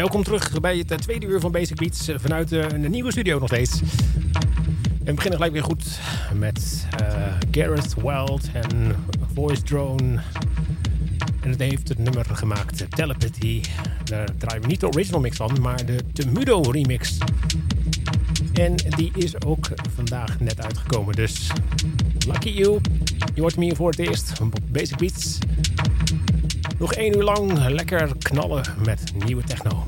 Welkom terug bij het tweede uur van Basic Beats eh, vanuit eh, een nieuwe studio nog steeds. En we beginnen gelijk weer goed met Gareth Wild en Voice Drone. En het heeft het nummer gemaakt, Telepathy. Daar draaien we niet de original mix van, maar de Temudo remix. En die is ook vandaag net uitgekomen, dus lucky you. Je hoort me voor het eerst op Basic Beats. Nog één uur lang lekker knallen met nieuwe techno.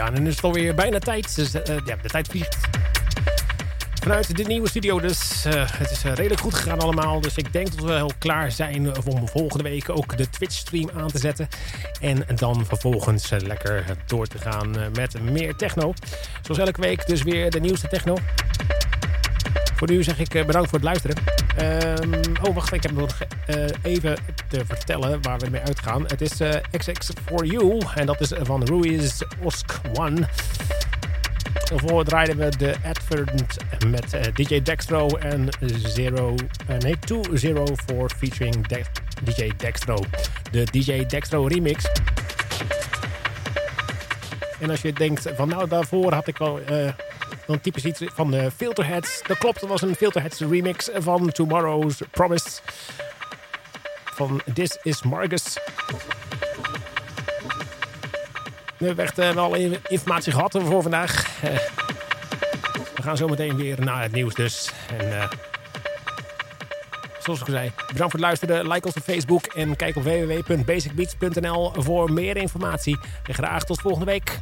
Ja, en dan is het alweer bijna tijd. Dus, uh, ja, de tijd vliegt. Vanuit de nieuwe studio dus. Uh, het is redelijk goed gegaan allemaal. Dus ik denk dat we wel klaar zijn om volgende week ook de Twitch-stream aan te zetten. En dan vervolgens lekker door te gaan met meer techno. Zoals elke week dus weer de nieuwste techno. Voor nu zeg ik bedankt voor het luisteren. Um, oh, wacht, ik heb nog even te vertellen waar we mee uitgaan. Het is uh, XX for You en dat is van Ruiz Osk One. Daarvoor draaiden we de advert met uh, DJ Dextro en Zero, nee, 204 featuring De DJ Dextro. De DJ Dextro remix. En als je denkt van nou daarvoor had ik al dan typisch iets van de Filterheads. Dat klopt, dat was een Filterheads remix van Tomorrow's Promise. Van This Is Margus. We hebben echt uh, wel informatie gehad voor vandaag. Uh, we gaan zo meteen weer naar het nieuws dus. En uh, zoals ik al zei, bedankt voor het luisteren. Like ons op Facebook en kijk op www.basicbeats.nl voor meer informatie. En graag tot volgende week.